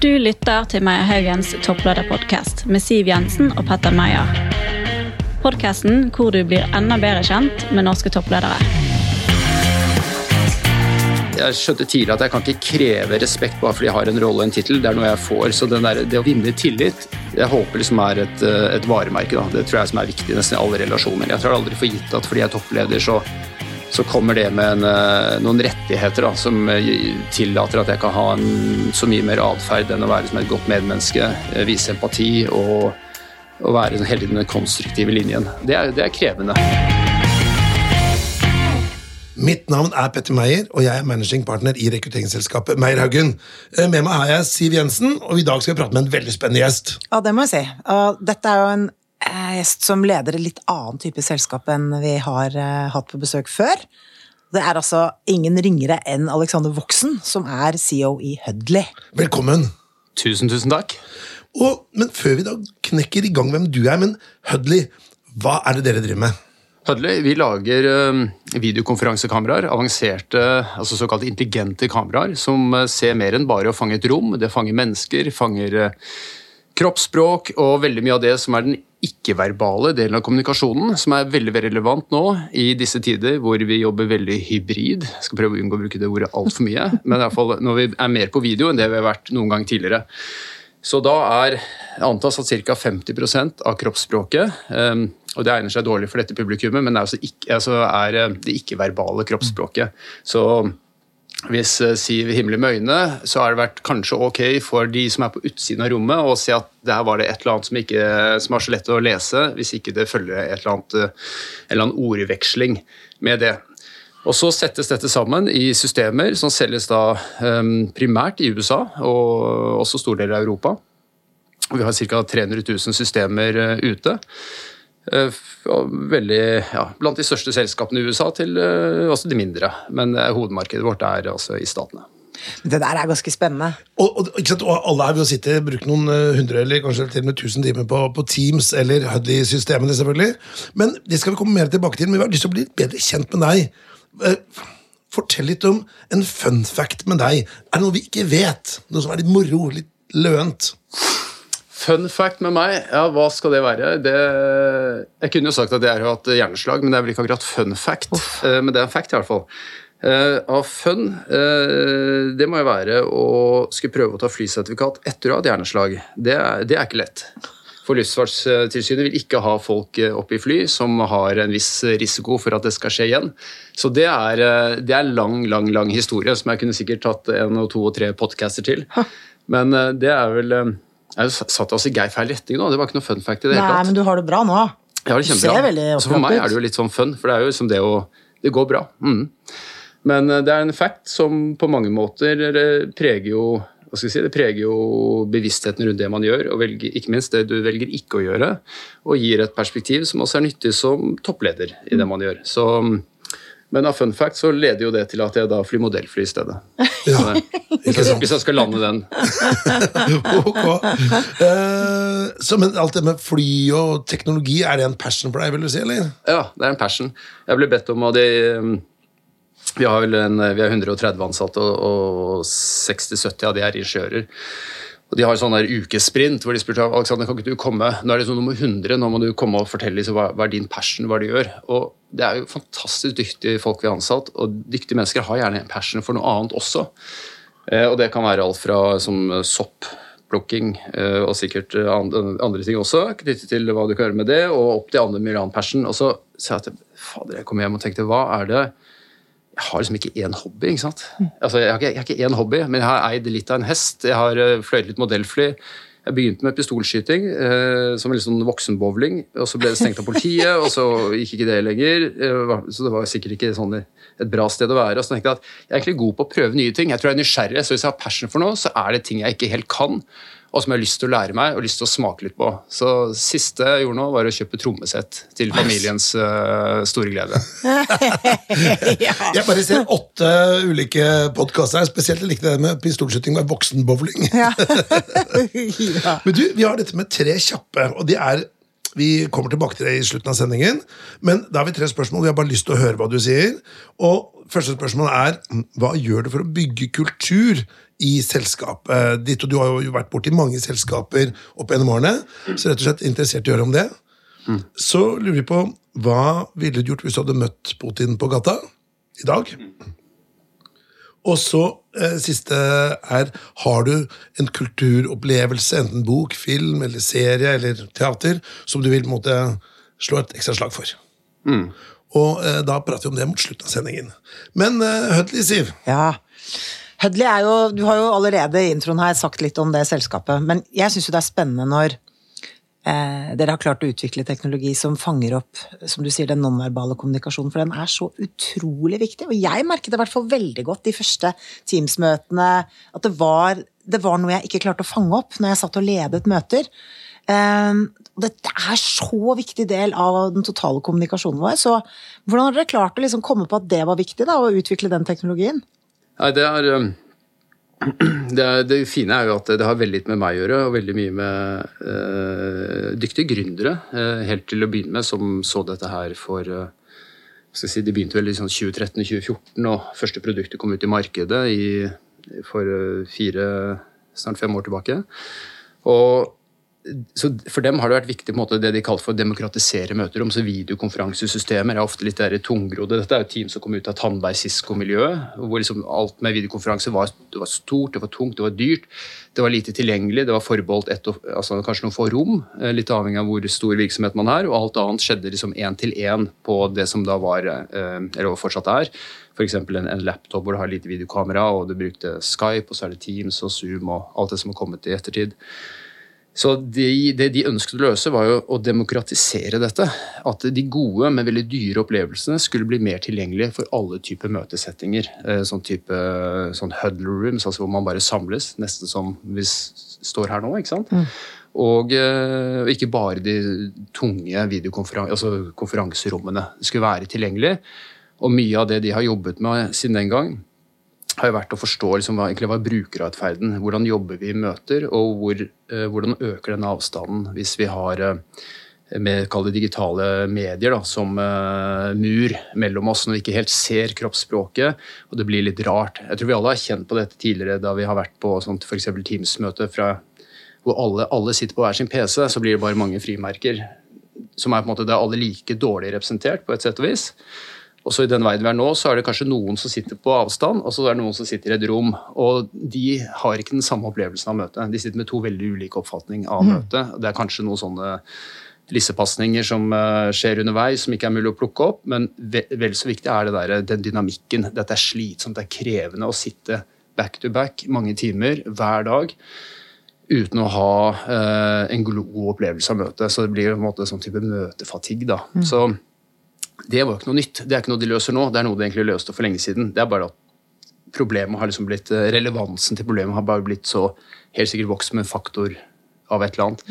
Du lytter til Meyer Haugens topplederpodkast med Siv Jensen og Petter Meyer. Podkasten hvor du blir enda bedre kjent med norske toppledere. Jeg skjønte tidlig at jeg kan ikke kreve respekt bare fordi jeg har en rolle og en tittel. Det er noe jeg får. Så der, det å vinne tillit jeg håper liksom er et, et varemerke. Da. Det tror jeg som er viktig nesten i alle relasjoner. Jeg tror aldri for gitt at fordi jeg er toppleder, så så kommer det med en, eh, noen rettigheter da, som eh, tillater at jeg kan ha en, så mye mer atferd enn å være som et godt medmenneske, eh, vise empati og, og være hele tiden den konstruktive linjen. Det er, det er krevende. Mitt navn er Petter Meyer, og jeg er managing partner i rekrutteringsselskapet Meierhaugen. Med meg har jeg Siv Jensen, og i dag skal vi prate med en veldig spennende gjest. Ja, det må jeg si. Dette er jo en gjest som leder en litt annen type selskap enn vi har uh, hatt på besøk før. Det er altså ingen ringere enn Alexander Voksen, som er CEO i Hudley. Velkommen. Tusen, tusen takk. Og, men før vi da knekker i gang hvem du er, men Hudley, hva er det dere driver med? Hudley, vi lager uh, videokonferansekameraer, avanserte, altså såkalt intelligente kameraer, som ser mer enn bare å fange et rom. Det fanger mennesker, fanger kroppsspråk og veldig mye av det som er den ikke-verbale delen av kommunikasjonen, som er veldig, relevant nå i disse tider hvor vi jobber veldig hybrid. Jeg skal prøve å unngå å bruke det ordet altfor mye, men i hvert fall når vi er mer på video enn det vi har vært noen gang tidligere. Så da er antas at ca. 50 av kroppsspråket um, og Det egner seg dårlig for dette publikummet, men det er, altså ikke, altså er eh, det ikke-verbale kroppsspråket. Så hvis eh, Siv himler med øynene, så har det vært kanskje ok for de som er på utsiden av rommet, å se at der var det et eller annet som, ikke, som er så lett å lese, hvis ikke det følger et eller annet, eh, en eller annen ordveksling med det. Og Så settes dette sammen i systemer som selges da um, primært i USA og også store deler av Europa. Vi har ca. 300 000 systemer uh, ute. Eh, veldig, ja, blant de største selskapene i USA til uh, også de mindre. Men uh, hovedmarkedet vårt er altså i statene. Det der er ganske spennende. Og, og, og alle her vil sitte bruke noen hundre eller kanskje til og med tusen timer på, på Teams eller Huddy-systemene, selvfølgelig. Men det skal vi komme mer tilbake til. Men vi har lyst til å bli bedre kjent med deg. Fortell litt om en fun fact med deg. Er det noe vi ikke vet? Noe som er litt moro? Litt løent? Fun fact med meg, ja, hva skal det være? Det, jeg kunne jo sagt at jeg har hatt hjerneslag, men det er vel ikke akkurat fun fact. Uff. men det er en fact, i hvert fall. Uh, av fun, uh, det må jo være å skulle prøve å ta flysertifikat etter å ha hatt hjerneslag. Det er, det er ikke lett. For Luftfartstilsynet vil ikke ha folk oppe i fly som har en viss risiko for at det skal skje igjen. Så det er, det er lang, lang lang historie som jeg kunne sikkert tatt en og to og tre podcaster til. Men det er vel jeg satt oss i Geir feil retning nå. Det var ikke noe fun fact i det hele tatt. Nei, men du har det bra nå. Jeg har det kjempebra. Altså for meg er det jo litt sånn fun, for det er jo liksom det å Det går bra. Mm. Men eh, det er en fact som på mange måter eh, preger jo hva skal jeg si, det preger jo bevisstheten rundt det man gjør, og velger, ikke minst det du velger ikke å gjøre. Og gir et perspektiv som også er nyttig som toppleder i det man gjør. Så men av fun fact så leder jo det til at jeg da flyr modellfly i stedet. Ja, Hvis jeg skal lande den. ok. Uh, så, men alt det med fly og teknologi, er det en passion for deg, vil du si? eller? Ja, det er en passion. Jeg ble bedt om av de um, vi har, en, vi er 130 ansatte, og, og 60-70 av de er ingeniører. Og De har sånn der ukesprint hvor de spurte Alexander, kan ikke du komme nå er det sånn nummer 100, nå må du komme og fortelle liksom, hva, hva er din passion, hva du gjør. Og Det er jo fantastisk dyktige folk vi har ansatt, og dyktige mennesker har gjerne en passion for noe annet også. Eh, og Det kan være alt fra som soppplukking eh, og sikkert andre, andre, ting også, knyttet til hva du kan gjøre med det, og opp til andre mye annen passion. Og så sa jeg at fader, jeg kom hjem og tenkte hva er det jeg har liksom ikke én hobby. ikke sant? Altså, jeg, har ikke, jeg har ikke én hobby, men jeg har eid litt av en hest. Jeg har uh, fløyet litt modellfly. Jeg begynte med pistolskyting eh, som en litt sånn voksenbowling. og Så ble det stengt av politiet, og så gikk ikke det lenger. Uh, så det var sikkert ikke sånn et bra sted å være. og så tenkte Jeg at jeg er egentlig god på å prøve nye ting. Jeg tror jeg er nysgjerrig, så Hvis jeg har passion for noe, så er det ting jeg ikke helt kan og som jeg har lyst til å lære meg og lyst til å smake litt på. Så siste jeg gjorde nå, var å kjøpe trommesett til familiens uh, store glede. ja. Jeg bare ser åtte ulike podkaster her, spesielt jeg likte det med pistolskyting og voksenbowling. ja. Men du, vi har dette med tre kjappe, og de er vi kommer tilbake til det i slutten av sendingen, men da har vi tre spørsmål. Vi har bare lyst til å høre hva du sier. Og første spørsmål er hva gjør du for å bygge kultur i selskapet ditt? Og du har jo vært borti mange selskaper opp gjennom årene, så rett og slett interessert i å høre om det. Så lurer vi på hva ville du gjort hvis du hadde møtt Putin på gata i dag? Og så eh, siste er Har du en kulturopplevelse, enten bok, film eller serie eller teater, som du vil på en måte slå et ekstra slag for? Og eh, da prater vi om det mot slutten av sendingen. Men eh, Hødli, Siv. Ja. Hudley er jo Du har jo allerede i introen her sagt litt om det selskapet, men jeg syns jo det er spennende når eh, dere har klart å utvikle teknologi som fanger opp som du sier, den nonverbale kommunikasjonen, for den er så utrolig viktig. Og jeg merket det i hvert fall veldig godt de første Teams-møtene, at det var, det var noe jeg ikke klarte å fange opp når jeg satt og ledet møter. Eh, og dette er så viktig del av den totale kommunikasjonen vår. Så hvordan har dere klart å liksom komme på at det var viktig, da, å utvikle den teknologien? Nei, det er, det Det fine er jo at det har veldig litt med meg å gjøre, og veldig mye med eh, dyktige gründere. eh, helt til å begynne med, som så dette her for eh, skal si, De begynte vel i sånn 2013-2014, og første produktet kom ut i markedet i, for fire, snart fem år tilbake. Og så For dem har det vært viktig på en måte, det de kaller for demokratisere møter. om så Videokonferansesystemer er ofte litt tungrodde. Dette er jo team som kom ut av Tandberg-Sisko-miljøet. hvor liksom Alt med videokonferanse var, var stort, det var tungt, det var dyrt. Det var lite tilgjengelig, det var forbeholdt et, altså kanskje noen få rom. eh, Litt avhengig av hvor stor virksomhet man er. Og alt annet skjedde liksom én til én på det som da var, eh, eller fortsatt er. F.eks. En, en laptop hvor du har lite videokamera, og du brukte Skype, og så er det Teams og Zoom og alt det som har kommet i ettertid. Så de, Det de ønsket å løse, var jo å demokratisere dette. At de gode, men veldig dyre opplevelsene skulle bli mer tilgjengelige for alle typer møtesettinger. Eh, Sånn type sånn huddle rooms, altså hvor man bare samles, nesten som vi står her nå. ikke sant? Og eh, ikke bare de tunge altså konferanserommene. Skulle være tilgjengelig. Og mye av det de har jobbet med siden den gang, har jo vært å forstå liksom, hva, egentlig, hva er brukeratferden. Hvordan jobber vi i møter, og hvor, eh, hvordan øker den avstanden hvis vi har eh, med det digitale medier da, som eh, mur mellom oss når vi ikke helt ser kroppsspråket, og det blir litt rart. Jeg tror vi alle har kjent på dette tidligere da vi har vært på sånt, eksempel Teams-møte hvor alle, alle sitter på hver sin PC, så blir det bare mange frimerker som er på en måte, det er alle like dårlig representert på et sett og vis. Og så I den verden vi er nå, så er det kanskje noen som sitter på avstand, og så er det noen som sitter i et rom. Og de har ikke den samme opplevelsen av møtet. De sitter med to veldig ulike oppfatninger av møtet. Det er kanskje noen sånne lissepasninger som eh, skjer underveis, som ikke er mulig å plukke opp, men ve vel så viktig er det der, den dynamikken. Dette er slitsomt, det er krevende å sitte back to back mange timer hver dag uten å ha eh, en god opplevelse av møtet. Så det blir på en måte sånn type møtefatigue. da. Så det var jo ikke noe nytt. Det er ikke noe de løser nå. Det er noe de egentlig løste for lenge siden. Det er bare at problemet har liksom blitt, eh, Relevansen til problemet har bare blitt så helt sikkert vokst med en faktor av et eller annet.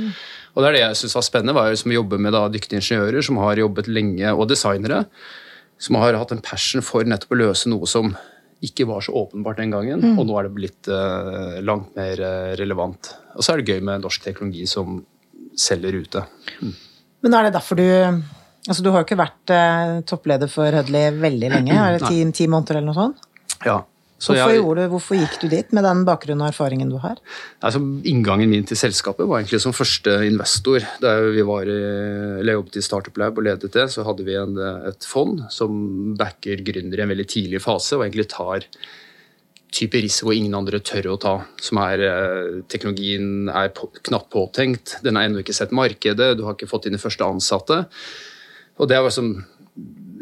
Og det er det jeg synes var spennende, var liksom å jobbe med da, dyktige ingeniører som har jobbet lenge, og designere, som har hatt en passion for nettopp å løse noe som ikke var så åpenbart den gangen, og nå er det blitt uh, langt mer eh, relevant. Og så er det gøy med norsk teknologi som selger ute. Men er det derfor du Altså, du har jo ikke vært eh, toppleder for Hødli veldig lenge. Er det ti, ti måneder eller noe sånt? Ja. Så Hvorfor, jeg- du, hvorfor gikk du dit, med den bakgrunnen og erfaringen du har? Altså, inngangen min til selskapet var egentlig som første investor. Da vi var i, jobbet i Startup Lab og ledet det, så hadde vi en, et fond som backer gründere i en veldig tidlig fase, og egentlig tar type risiko ingen andre tør å ta. Som er eh, Teknologien er på, knapt påtenkt, den er ennå ikke sett markedet, du har ikke fått inn de første ansatte. Og det var som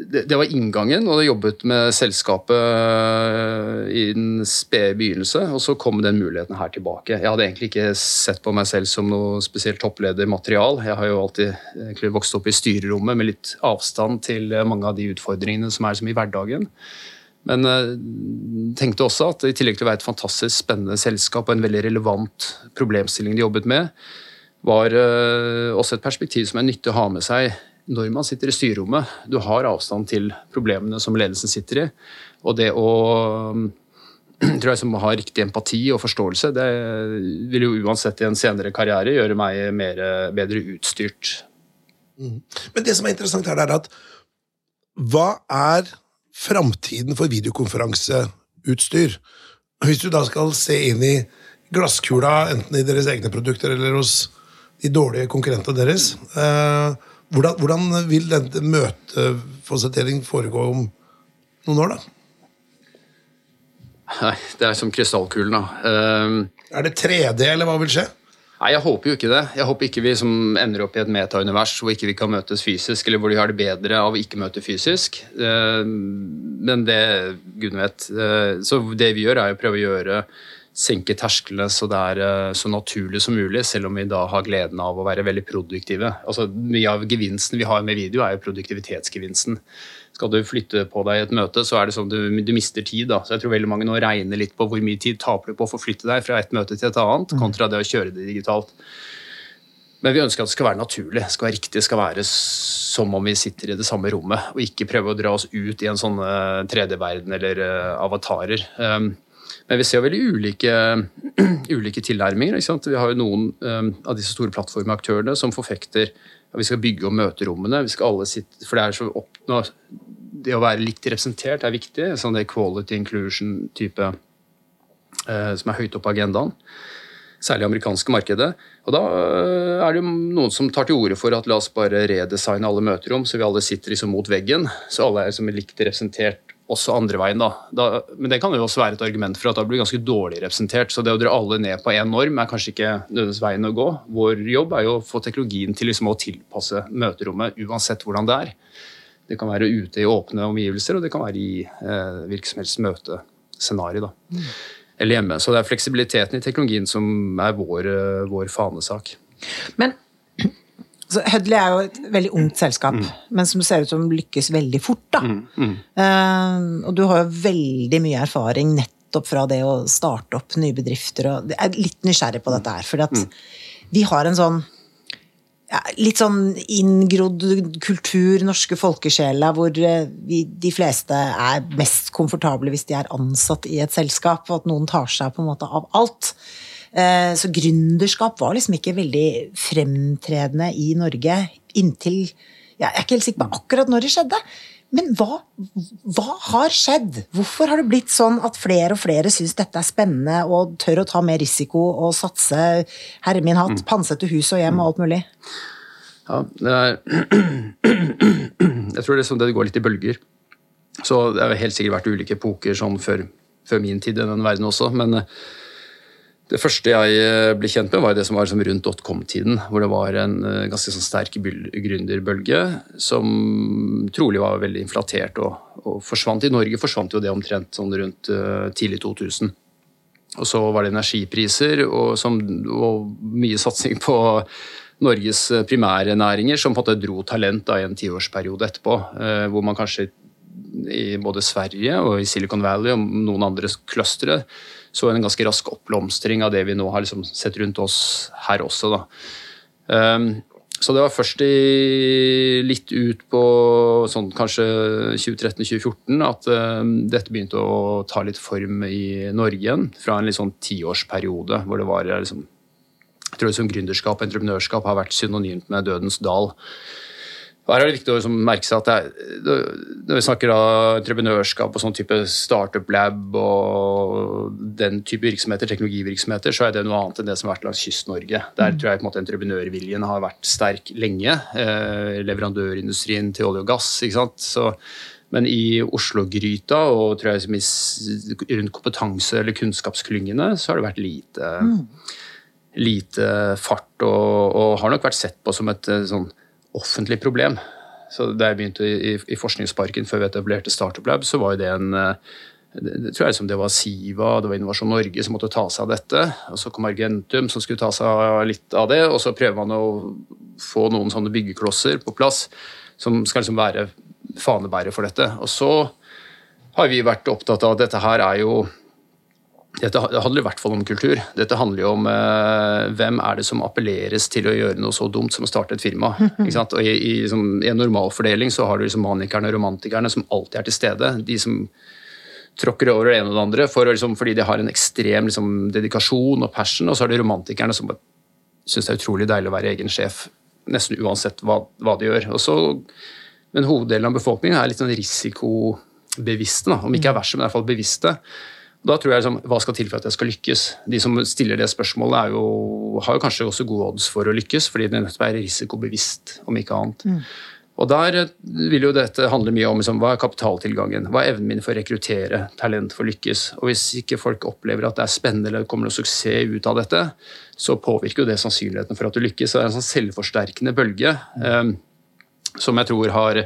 det, det var inngangen, og jeg jobbet med selskapet i den spede begynnelse. Og så kom den muligheten her tilbake. Jeg hadde egentlig ikke sett på meg selv som noe spesielt toppledermaterial. Jeg har jo alltid vokst opp i styrerommet med litt avstand til mange av de utfordringene som er som i hverdagen. Men jeg tenkte også at i tillegg til å være et fantastisk spennende selskap og en veldig relevant problemstilling de jobbet med, var eh, også et perspektiv som er nyttig å ha med seg når man sitter i styrerommet. Du har avstand til problemene som ledelsen sitter i. Og det å tror jeg som har riktig empati og forståelse, det vil jo uansett i en senere karriere gjøre meg mer, bedre utstyrt. Men det som er interessant her, er at hva er framtiden for videokonferanseutstyr. Hvis du da skal se inn i glasskula, enten i deres egne produkter eller hos de dårlige konkurrentene deres, eh, hvordan, hvordan vil denne møtefasilitering foregå om noen år, da? Nei, det er som krystallkulen, da. Ehm, Er det 3D, eller hva vil skje? Nei, Jeg håper jo ikke det. Jeg håper ikke vi som ender opp i et metaunivers hvor ikke vi kan møtes fysisk, eller hvor de har det bedre av å ikke møte fysisk. Uh, Men det Gud vet. Uh, Så det vi gjør, er å prøve å gjøre senke tersklene så det er eh, så naturlig som mulig, selv om vi da har gleden av å være veldig produktive. Altså, Mye av gevinsten vi har med video, er jo produktivitetsgevinsten. Skal du flytte på deg i et møte, så er det sånn du, du mister tid. da. Så jeg tror veldig mange nå regner litt på hvor mye tid taper du på å forflytte deg fra et møte til et annet, kontra det å kjøre det digitalt. Men vi ønsker at det skal være naturlig, det skal være riktig, det skal være som om vi sitter i det samme rommet, og ikke prøve å dra oss ut i en sånn 3D-verden eller eh, avatarer. Men vi ser veldig ulike, ulike tilnærminger. Vi har jo noen um, av disse store plattformaktørene som forfekter at vi skal bygge om møterommene. Vi skal alle sitte, for det er så oppnå, det å være likt representert er viktig. sånn det quality inclusion-type uh, som er høyt oppe på agendaen. Særlig amerikanske markedet. Og da uh, er det jo noen som tar til orde for at la oss bare redesigne alle møterom, så vi alle sitter liksom mot veggen. Så alle er liksom likt representert også andre veien. da. da men det kan jo også være et argument for at da blir ganske dårlig representert. Så det å dra alle ned på én norm er kanskje ikke nødvendigvis veien å gå. Vår jobb er jo å få teknologien til liksom å tilpasse møterommet uansett hvordan det er. Det kan være ute i åpne omgivelser, og det kan være i eh, hvilket som helst møtescenario. da. Eller hjemme. Så det er fleksibiliteten i teknologien som er vår, eh, vår fanesak. Men så Hudley er jo et veldig ungt selskap, men som ser ut som lykkes veldig fort. da. Eh, og du har jo veldig mye erfaring nettopp fra det å starte opp nye bedrifter. og Jeg er litt nysgjerrig på dette her, for at vi har en sånn ja, litt sånn inngrodd kultur, norske folkesjeler, hvor eh, vi, de fleste er mest komfortable hvis de er ansatt i et selskap, og at noen tar seg på en måte av alt. Eh, Så gründerskap var liksom ikke veldig fremtredende i Norge inntil Jeg er ikke helt sikker på akkurat når det skjedde. Men hva, hva har skjedd? Hvorfor har det blitt sånn at flere og flere syns dette er spennende og tør å ta mer risiko og satse herre min hatt, pansette hus og hjem og alt mulig? Ja, det er Jeg tror det, er sånn det går litt i bølger. Så det har helt sikkert vært ulike epoker sånn før, før min tid i den verden også. Men eh, det første jeg eh, ble kjent med, var det som var liksom rundt dotcom-tiden. Hvor det var en eh, ganske sånn sterk gründerbølge som trolig var veldig inflatert og, og forsvant. I Norge forsvant jo det omtrent sånn rundt eh, tidlig 2000. Og så var det energipriser og, som, og mye satsing på Norges primære næringer som på en måte dro talent da, i en tiårsperiode etterpå. Hvor man kanskje i både Sverige og i Silicon Valley og noen andre clustere så en ganske rask oppblomstring av det vi nå har liksom sett rundt oss her også. Da. Um, så det var først i, litt ut på sånn kanskje 2013-2014 at um, dette begynte å ta litt form i Norge igjen. Fra en litt sånn tiårsperiode hvor det var liksom jeg tror liksom gründerskap og entreprenørskap har vært synonymt med dødens dal. Her er det viktig å liksom merke seg at det er, Når vi snakker da entreprenørskap og sånn type startup lab og den type virksomheter, teknologivirksomheter, så er det noe annet enn det som har vært langs Kyst-Norge. Der tror jeg på en måte entreprenørviljen har vært sterk lenge. Eh, leverandørindustrien til olje og gass. ikke sant? Så, men i Oslo-gryta og tror jeg rundt kompetanse- eller kunnskapsklyngene, så har det vært lite, lite fart, og, og har nok vært sett på som et eh, sånn offentlig problem. Så Da jeg begynte i, i Forskningsparken før vi etablerte Startup Lab, så var det en eh, det, tror jeg liksom det var Siva det var Innovasjon Norge som måtte ta seg av dette. og Så kom Argentum som skulle ta seg litt av det. Og så prøver man å få noen sånne byggeklosser på plass som skal liksom være fanebærer for dette. Og så har vi vært opptatt av at dette her er jo dette handler i hvert fall om kultur. Dette handler jo om eh, hvem er det som appelleres til å gjøre noe så dumt som å starte et firma. Ikke sant? Og i, i, som, I en normalfordeling så har du liksom manikerne og romantikerne som alltid er til stede. De som tråkker over det ene og det andre for liksom, fordi de har en ekstrem liksom, dedikasjon og passion. Og så er det romantikerne som syns det er utrolig deilig å være egen sjef nesten uansett hva, hva de gjør. Og så, men hoveddelen av befolkningen er litt sånn risikobevisste, om ikke er verste, men i hvert fall bevisste. Da tror jeg liksom, Hva skal til for at jeg skal lykkes? De som stiller det spørsmålet, er jo, har jo kanskje også gode odds for å lykkes, fordi det er risikobevisst, om ikke annet. Mm. Og Der eh, vil jo dette handle mye om liksom, hva er kapitaltilgangen, hva er evnen min for å rekruttere talent for å lykkes. Og Hvis ikke folk opplever at det er spennende eller kommer noe suksess ut av dette, så påvirker jo det sannsynligheten for at du lykkes. Så det er en sånn selvforsterkende bølge um, som jeg tror har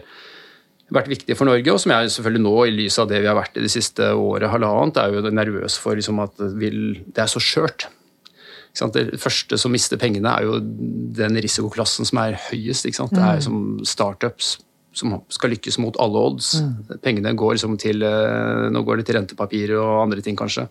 vært viktig for Norge, og som jeg selvfølgelig nå, i lys av det vi har vært i det siste året, halvannet, er jo nervøs for liksom, at det er så skjørt. Det første som mister pengene, er jo den risikoklassen som er høyest. Det er mm. som startups som skal lykkes mot alle odds. Mm. Pengene går liksom til eh, Nå går det til rentepapirer og andre ting, kanskje.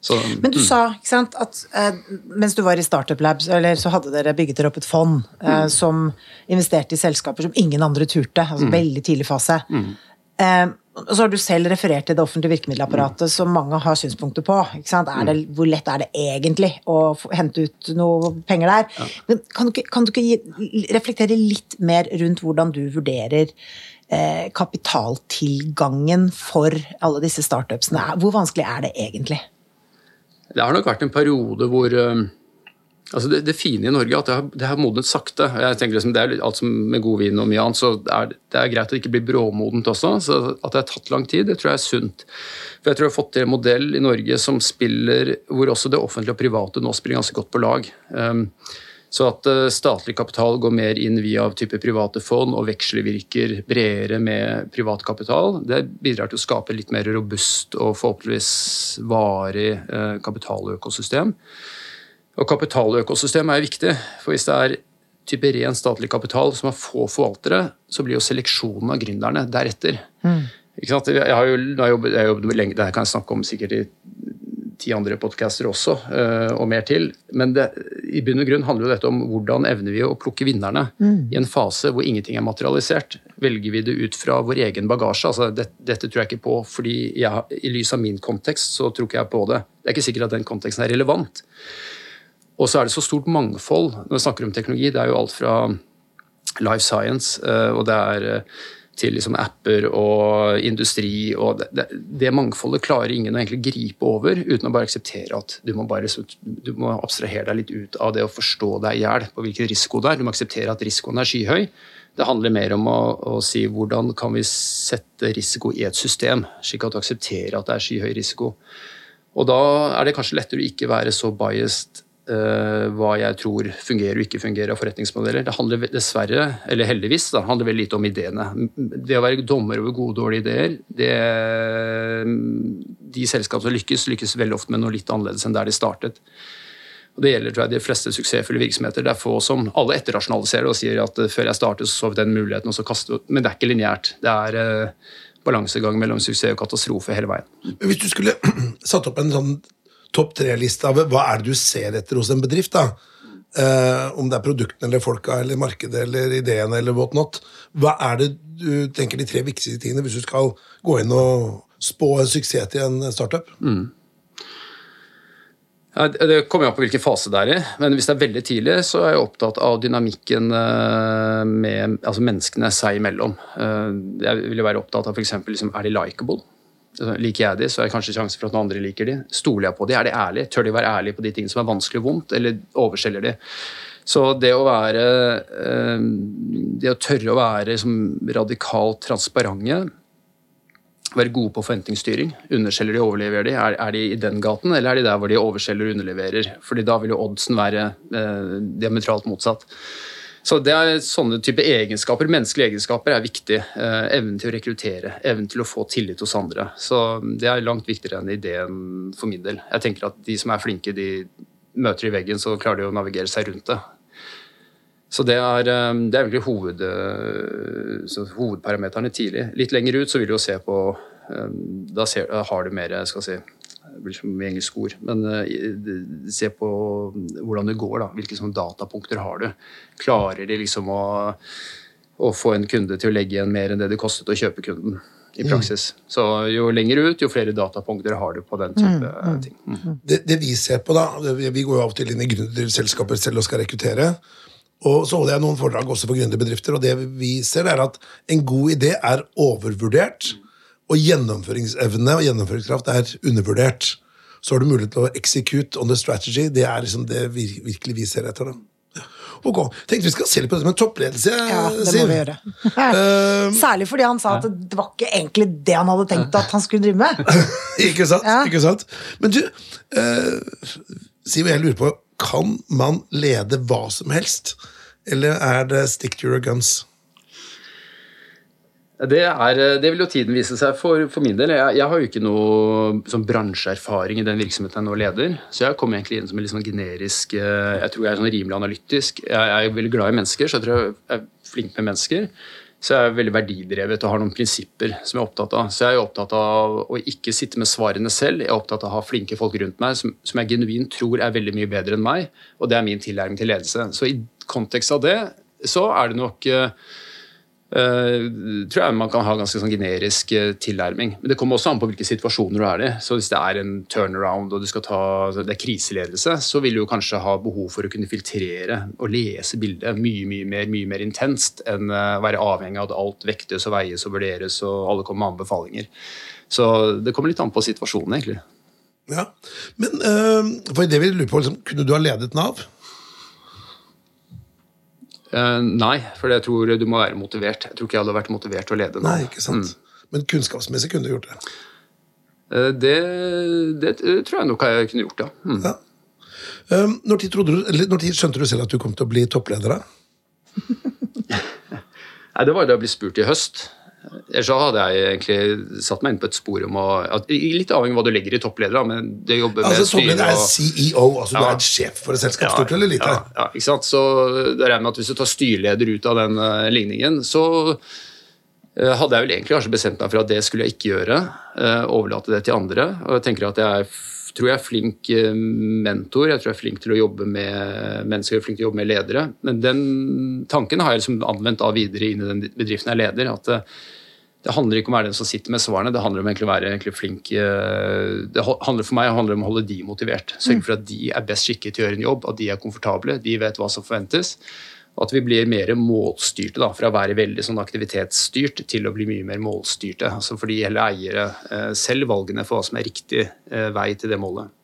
Så, Men du mm. sa sant, at eh, mens du var i Startup Labs, eller så hadde dere bygget dere opp et fond eh, mm. som investerte i selskaper som ingen andre turte. altså mm. Veldig tidlig fase. Mm. Eh, og så har du selv referert til det offentlige virkemiddelapparatet, som mange har synspunkter på. Det, hvor lett er det egentlig å hente ut noe penger der? Ja. Men kan du, ikke, kan du ikke gi, reflektere litt mer rundt hvordan du vurderer eh, kapitaltilgangen for alle disse startupsene? Hvor vanskelig er det egentlig? Det har nok vært en periode hvor um Altså det, det, fine i Norge er at det har, det har modnet sakte. Jeg tenker liksom Det er alt som med god vin og mye annet, så er, det er greit det ikke blir bråmodent også. så At det har tatt lang tid, det tror jeg er sunt. For jeg tror jeg har fått til en modell i Norge som spiller, hvor også det offentlige og private nå spiller ganske godt på lag. Um, så at uh, statlig kapital går mer inn via type private fond og vekslevirker bredere med privat kapital, det bidrar til å skape litt mer robust og forhåpentligvis varig uh, kapitaløkosystem. Og kapitaløkosystem er viktig. For hvis det er type ren statlig kapital som har få forvaltere, så blir jo seleksjonen av gründerne deretter. Mm. Jeg har jo jeg jobbet, jeg jobbet lenge, Det her kan jeg snakke om sikkert i ti andre podcaster også, eh, og mer til. Men det, i bunn og grunn handler jo dette om hvordan evner vi å plukke vinnerne mm. i en fase hvor ingenting er materialisert. Velger vi det ut fra vår egen bagasje? altså det, Dette tror jeg ikke på fordi jeg, i lys av min kontekst så tror ikke jeg på det. Det er ikke sikkert at den konteksten er relevant. Og så er det så stort mangfold når vi snakker om teknologi. Det er jo alt fra life science, eh, og det er eh, til liksom apper og industri. og det, det, mangfoldet klarer ingen å egentlig gripe over uten å bare akseptere at du må, bare, du må abstrahere deg litt ut av det å forstå deg i hjel på hvilken risiko det er. Du må akseptere at risikoen er skyhøy. Det handler mer om å, å, si hvordan kan vi sette risiko i et system, slik at du aksepterer at det er skyhøy risiko. Og da er det kanskje lettere å ikke være så biased hva jeg tror fungerer og ikke fungerer av forretningsmodeller. Det handler dessverre, eller heldigvis, da, handler veldig lite om ideene. Det å være dommer over gode og dårlige ideer det, De selskapene som lykkes, lykkes veldig ofte med noe litt annerledes enn der de startet. Og Det gjelder tror jeg, de fleste suksessfulle virksomheter. Det er få som alle etterrasjonaliserer og sier at uh, før jeg startet, så så vi den muligheten, og så kaster vi Men det er ikke lineært. Det er uh, balansegang mellom suksess og katastrofe hele veien. Hvis du skulle satt opp en sånn topp tre-lista hva er det du ser etter hos en bedrift. da? Uh, om det er produktene eller folka eller markedet eller ideene eller whatnot. Hva er det du tenker de tre viktigste tingene hvis du skal gå inn og spå en suksess til en startup? Mm. Ja, det kommer an på hvilken fase det er i, men hvis det er veldig tidlig, så er jeg opptatt av dynamikken eh, med altså menneskene seg imellom. Eh, jeg vil være opptatt av f.eks. Liksom, er de likeable? Liker jeg de, så er det kanskje sjanse for at noen andre liker de. Stoler jeg på de? Er de ærlige? Tør de være ærlige på de tingene som er vanskelig og vondt, eller overselger de? Så det å være eh, Det å tørre å være radikalt transparente, være gode på forventningsstyring. Underselger de, overleverer de? Er, er, de i den gaten, eller er de der hvor de overselger og underleverer? Fordi da vil jo oddsen være eh, diametralt motsatt. Så det er Sånne type egenskaper, menneskelige egenskaper er viktig. Eh, evnen til å rekruttere, evnen til å få tillit hos andre. Så Det er langt viktigere enn ideen for min del. Jeg tenker at De som er flinke, de møter i veggen, så klarer de å navigere seg rundt det. Så det er, eh, det er egentlig hoved, eh, hovedparameterne tidlig. Litt lenger ut så vil du jo se på Da ser, har du mer skal si, det blir som engelsk ord. Men uh, se på hvordan det går. da, Hvilke sånn datapunkter har du? Klarer de liksom å, å, få en kunde til å legge igjen mer enn det det kostet å kjøpe kunden? i mm. praksis. Mm. Så jo lenger ut, jo flere datapunkter har du på den type mm, mm. ting. Mm. Det, det, vi ser på, da Vi går jo av og til inn i gründerselskaper selv og skal rekruttere. Og så holder jeg noen foredrag også for gründerbedrifter, og det vi ser, er at en god idé er overvurdert og gjennomføringsevne og gjennomføringskraft er undervurdert, så har du mulighet til å execute on the strategy. Det er liksom det vi virkelig vi ser etter. da. Ok, tenkte Vi skal se litt på det med toppledelse. Ja, det Siv. må vi gjøre. Eh, Særlig fordi han sa at det var ikke egentlig det han hadde tenkt at han skulle drive med. ikke sant? Ja. ikke sant? Men du, uh, Siv, jeg lurer på, kan man lede hva som helst? Eller er det stick to your guns? Det, er, det vil jo tiden vise seg for, for min del. Jeg, jeg har jo ikke noe sånn bransjeerfaring i den virksomheten jeg nå leder. Så jeg kom egentlig inn som en litt sånn generisk eh, Jeg tror jeg er sånn rimelig analytisk. Jeg, jeg er veldig glad i mennesker, så jeg tror jeg er flink med mennesker. Så jeg er veldig verdidrevet og har noen prinsipper som jeg er opptatt av. Så jeg er opptatt av å ikke sitte med svarene selv. Jeg er opptatt av å ha flinke folk rundt meg som, som jeg genuint tror er veldig mye bedre enn meg. Og det er min tilnærming til ledelse. Så i kontekst av det så er det nok eh, Eh, tror jeg man kan ha ganske sånn generisk eh, tilnærming. Men det kommer også an på hvilke situasjoner du er i. Så Hvis det er en turnaround og ta, altså det er kriseledelse, så vil du kanskje ha behov for å kunne filtrere og lese bildet mye mye mer, mye mer intenst enn eh, å være avhengig av at alt vektes og veies og vurderes og alle kommer med anbefalinger. Så det kommer litt an på situasjonen, egentlig. Ja, Men øh, for det vil jeg lurer på, liksom, kunne du ha ledet Nav? Eh, nei, for jeg tror du må være motivert. Jeg tror ikke jeg hadde vært motivert til å lede nå. Nei, ikke sant? Men kunnskapsmessig kunne du gjort det. Uh, Det, det tror jeg nok jeg kunne gjort, ja. Mm. Ja. Um, når, tid du, eller når tid skjønte du selv at du kom til å bli toppleder? Nei, Det var da jeg ble spurt i høst. Ellers så hadde jeg egentlig satt meg inn på et spor om å at, Litt avhengig av hva du legger i toppleder, da, men det jobber med Altså, Toppleder styre er og- CEO, altså du Ja. er sjef for et selskap, stort eller lite? Ja, ja, ikke sant? Så det regner med at Hvis du tar styreleder ut av den uh, ligningen, så eh, hadde jeg vel egentlig kanskje bestemt meg for at det skulle jeg ikke gjøre. eh, overlate det til andre. Og jeg tenker at jeg er, tror jeg er flink mentor, jeg tror jeg er flink til å jobbe med mennesker, jeg er flink til å jobbe med ledere. Men den tanken har jeg liksom anvendt da videre inn i den bedriften jeg leder. at det handler ikke om å være den som sitter med svarene, det handler om egentlig å være egentlig flink eh, Det handler For meg handler om å holde de motivert. Sørge for at de er best skikket til å gjøre en jobb, at de er komfortable, de vet hva som forventes. Og at vi blir mer målstyrte, da, fra å være veldig sånn aktivitetsstyrt til å bli mye mer målstyrte. Altså fordi hele eiere eh, selv valgene for hva som er riktig eh, vei til det målet.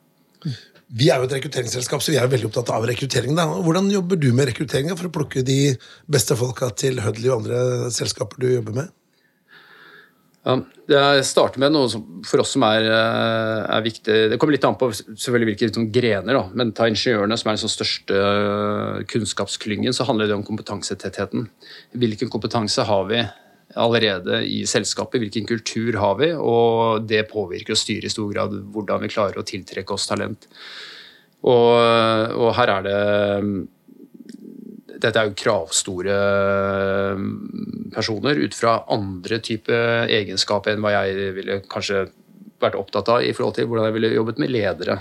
Vi er jo et rekrutteringsselskap, så vi er veldig opptatt av rekruttering. Da. Hvordan jobber du med rekrutteringa for å plukke de beste folka til Hudley og andre selskaper du jobber med? Ja, jeg starter med noe som for oss som er, eh, er viktig Det kommer litt an på selvfølgelig hvilke liksom, grener, da. men ta ingeniørene, som er den liksom, største eh, kunnskapsklyngen, så handler det om kompetansetettheten. Hvilken kompetanse har vi allerede i selskapet? Hvilken kultur har vi? Og det påvirker og styrer i stor grad hvordan vi klarer å tiltrekke oss talent. Og, og her er det dette er jo kravstore eh, personer ut fra andre type egenskaper enn hva jeg ville kanskje vært opptatt av i forhold til hvordan jeg ville jobbet med ledere.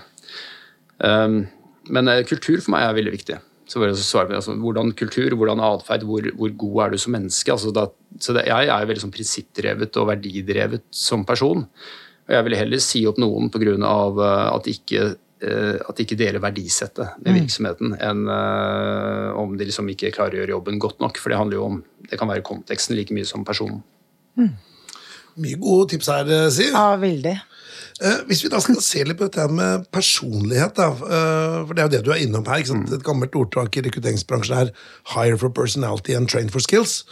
Um, Men eh, kultur for meg er veldig viktig. Så bare svare på altså, hvordan kultur, hvordan atferd, hvor, hvor god er du som menneske? Altså, da, så det, jeg er veldig sånn prinsippdrevet og verdidrevet som person. Og jeg ville heller si opp noen pga. at de ikke eh, at de ikke deler verdisettet med virksomheten, enn eh, om de liksom ikke klarer å gjøre jobben godt nok. For det handler jo om, det kan være konteksten like mye som personen. Mye gode tips her, eh, Siv. Ja, veldig. Eh, hvis vi da skal se litt på dette med personlighet, da, eh, for det er jo det du er innom her. ikke sant? Et gammelt ordtak i rekrutteringsbransjen er 'hire for personality and train for skills'.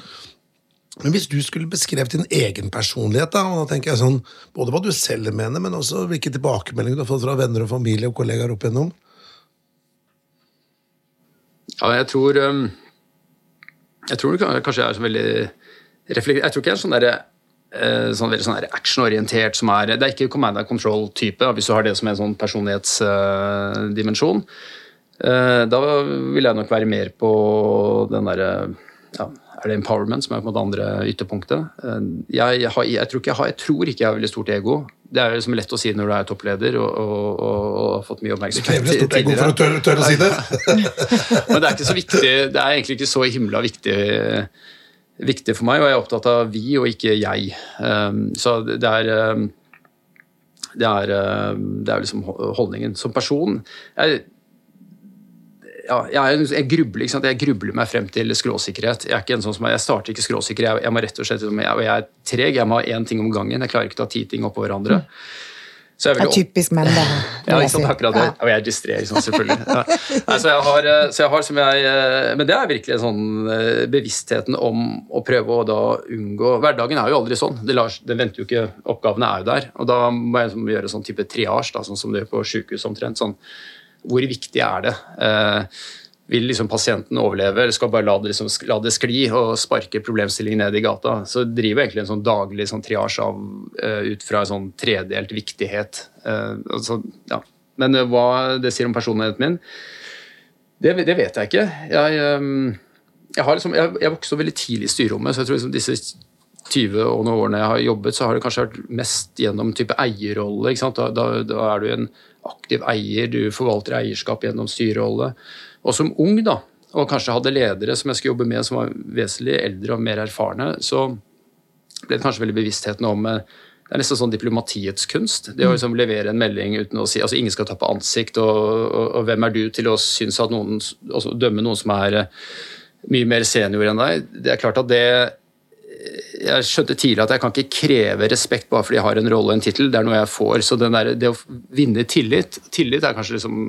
Men hvis du skulle beskrevet din egen personlighet, da, og da tenker jeg sånn, både hva du selv mener, men også hvilke tilbakemeldinger du har fått fra venner og familie og kollegaer opp igjennom Ja, jeg tror Jeg tror kanskje jeg er så veldig reflektert Jeg tror ikke jeg er sånn derre eh, sånn veldig sånn actionorientert som er Det er ikke command and control-type, hvis du har det som en sånn personlighetsdimensjon. Eh, da vil jeg nok være mer på den derre ja, Er det empowerment som er på en måte andre ytterpunktet? Jeg, jeg, har, jeg, tror ikke jeg, har, jeg tror ikke jeg har veldig stort ego. Det er liksom lett å si når du er toppleder og, og, og, og har fått mye Det oppmerksomhet. krever stort ego for å tørre, tørre å si det. Men det er ikke så viktig, det er egentlig ikke så himla viktig, viktig for meg, og jeg er opptatt av vi og ikke jeg. Um, så det er um, det er, det er liksom holdningen. Som person jeg, ja, jeg, jeg, grubler, jeg grubler meg frem til skråsikkerhet. Jeg er ikke en sånn som jeg starter ikke skråsikker. Jeg, jeg må rett og slett, liksom, jeg, er treg. Jeg må ha én ting om gangen. Jeg klarer ikke å ta ti ting oppå hverandre. det er typisk menn, det. Ja, ikke sant, akkurat det. Og jeg er distré, liksom, selvfølgelig. Ja. Nei, så jeg har, eh, så jeg har som jeg, eh, men det er virkelig sånn eh, bevisstheten om å prøve å da unngå Hverdagen er jo aldri sånn. Det, lar, det venter jo ikke, Oppgavene er jo der. Og da må jeg liksom gjøre sånn type triasj, da, sånn som det gjør på sjukehus omtrent. sånn hvor viktig er det? Eh, vil liksom pasienten overleve, eller skal bare la det, liksom, la det, skli og sparke problemstillingen ned i gata? Så driver egentlig en sånn daglig sånn triasje av, eh, ut fra en sånn tredelt viktighet. Eh, altså, ja. Men uh, hva det sier om personligheten min, det, det vet jeg ikke. Jeg, um, jeg, liksom, jeg, jeg vokste veldig tidlig i styrerommet, så jeg tror liksom disse 20 og noen årene jeg har jobbet, så har det kanskje vært mest gjennom type eierrolle. Da, da, da, er du en aktiv eier, du forvalter eierskap gjennom styrerolle. Og som ung, da, og kanskje hadde ledere som jeg skulle jobbe med som var vesentlig eldre og mer erfarne, så ble det kanskje veldig bevisstheten om eh, det er nesten sånn diplomatiets kunst. Det å liksom levere en melding uten å si altså Ingen skal ta på ansikt, og, og, og hvem er du til å synes at noen, altså dømme noen som er eh, mye mer senior enn deg? Det er klart at det jeg skjønte tidlig at jeg kan ikke kreve respekt bare fordi jeg har en rolle og en tittel. Det er noe jeg får. Så der, det å vinne tillit Tillit er kanskje liksom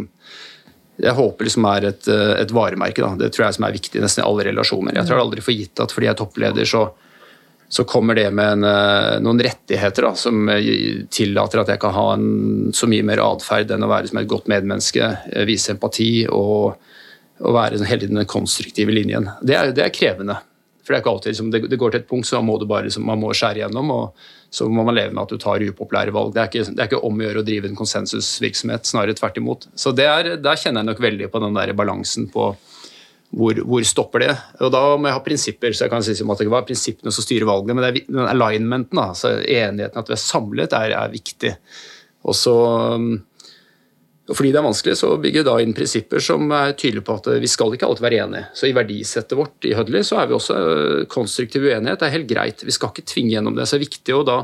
jeg håper liksom er et, et varemerke. Da. Det tror jeg som er viktig nesten i alle relasjoner. Jeg tror aldri for gitt at fordi jeg er toppleder, så, så kommer det med en, noen rettigheter da, som tillater at jeg kan ha en, så mye mer atferd enn å være som et godt medmenneske, vise empati og, og være hele tiden den konstruktive linjen. Det er, det er krevende. For det er ikke alltid liksom, det, går til et punkt, så må du bare liksom, man må skjære gjennom. og Så må man leve med at du tar upopulære valg. Det er ikke, det er ikke om å gjøre å drive en konsensusvirksomhet, snarere tvert imot. Så er, Der kjenner jeg nok veldig på den der balansen på hvor, hvor, stopper det. Og Da må jeg ha prinsipper. så jeg kan si som at Det var prinsippene som styrer valget, men det er, den alignmenten, altså enigheten at vi er samlet, er, er viktig. Og så og fordi det er vanskelig, så bygger vi da inn prinsipper som er tydelige på at vi skal ikke alltid være enige. Så i verdisettet vårt i Hudley så er vi også øh, konstruktiv uenighet. Det er helt greit. Vi skal ikke tvinge gjennom det. Så det er viktig å da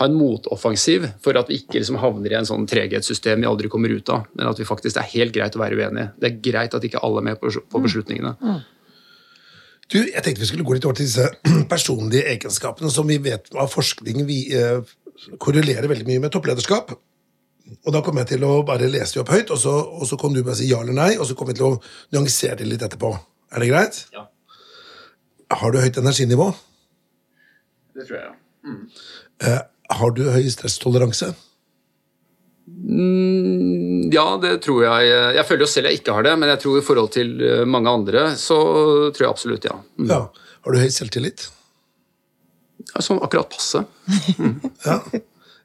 ha en motoffensiv for at vi ikke liksom havner i en sånn treghetssystem vi aldri kommer ut av, men at vi faktisk det er helt greit å være uenige. Det er greit at ikke alle er med på mm. beslutningene. Du, jeg tenkte vi skulle gå litt over til disse personlige egenskapene som vi vet av forskning vi, eh, korrelerer veldig mye med topplederskap. Og da kommer jeg til å bare lese de opp høyt, og så, og så kan du bare si ja eller nei, og så kommer vi til å nyansere det litt etterpå. Er det greit? Ja. Har du høyt energinivå? Det tror jeg, ja. Mm. Eh, har du høy stresstoleranse? Mm, ja, det tror jeg. Jeg føler jo selv jeg ikke har det, men jeg tror i forhold til eh, mange andre, så tror jeg absolutt ja. Mm. ja. Har du høy selvtillit? Ja, sånn akkurat passe. Mm. ja.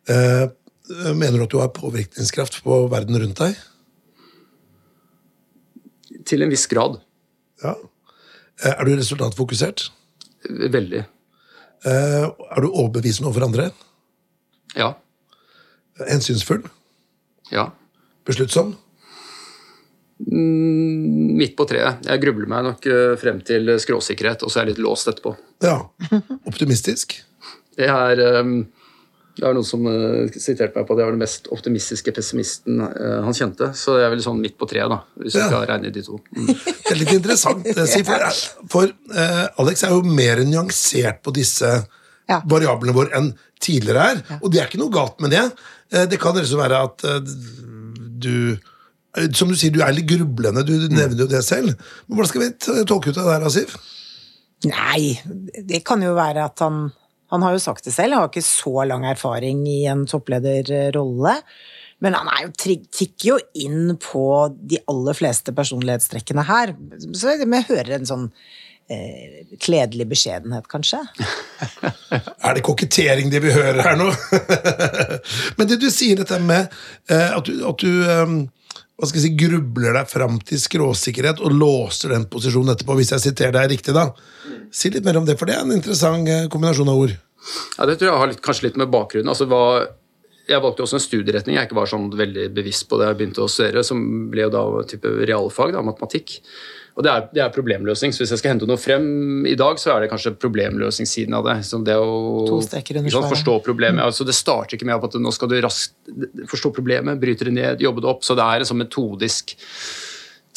Eh, Mener du at du har påvirkningskraft på verden rundt deg? Til en viss grad. Ja. Eh, er du resultatfokusert? Veldig. Eh, er du overbevisende overfor andre? Ja. Hensynsfull? Ja. Besluttsom? Mm, midt på treet. Jeg grubler meg nok eh, frem til skråsikkerhet, og så er jeg litt låst etterpå. Ja. Optimistisk? Det er um, det var noen som uh, siterte meg på at jeg var den mest optimistiske pessimisten uh, han kjente. Så jeg er vel sånn midt på treet, da, hvis ja. du skal regne de to. Mm. Det er litt interessant, eh, si, for, for uh, Alex er jo mer nyansert på disse ja. variablene våre enn tidligere er. Ja. Og det er ikke noe galt med det. det kan liksom være at du Som du sier, du er litt grublende. Du, du mm. nevner jo det selv. Men hvordan skal vi tolke ut av det her, Asif? Nei, det kan jo være at han han har jo sagt det selv, han har ikke så lang erfaring i en topplederrolle. Men han er jo, tikker jo inn på de aller fleste personlighetstrekkene her. Så vi hører en sånn eh, kledelig beskjedenhet, kanskje. er det kokettering det vi hører her nå? Men det du sier, dette med eh, at du, at du um, hva skal jeg si, grubler deg fram til skråsikkerhet og låser den posisjonen etterpå, hvis jeg siterer deg riktig, da. Si litt mer om det, for det er en interessant eh, kombinasjon av ord. Ja, Det tror jeg har litt, kanskje litt med bakgrunnen. altså hva jeg valgte også en studieretning jeg ikke var sånn veldig bevisst på det jeg begynte å studere, som ble jo da type realfag, da, matematikk. Og det er, det er, problemløsning. Så hvis jeg skal hente noe frem i dag, så er det kanskje problemløsningssiden av det. Som det å sånn, forstå problemet. Altså, det starter ikke med at nå skal du raskt forstå problemet, bryte det ned, jobbe det opp. Så det er en sånn metodisk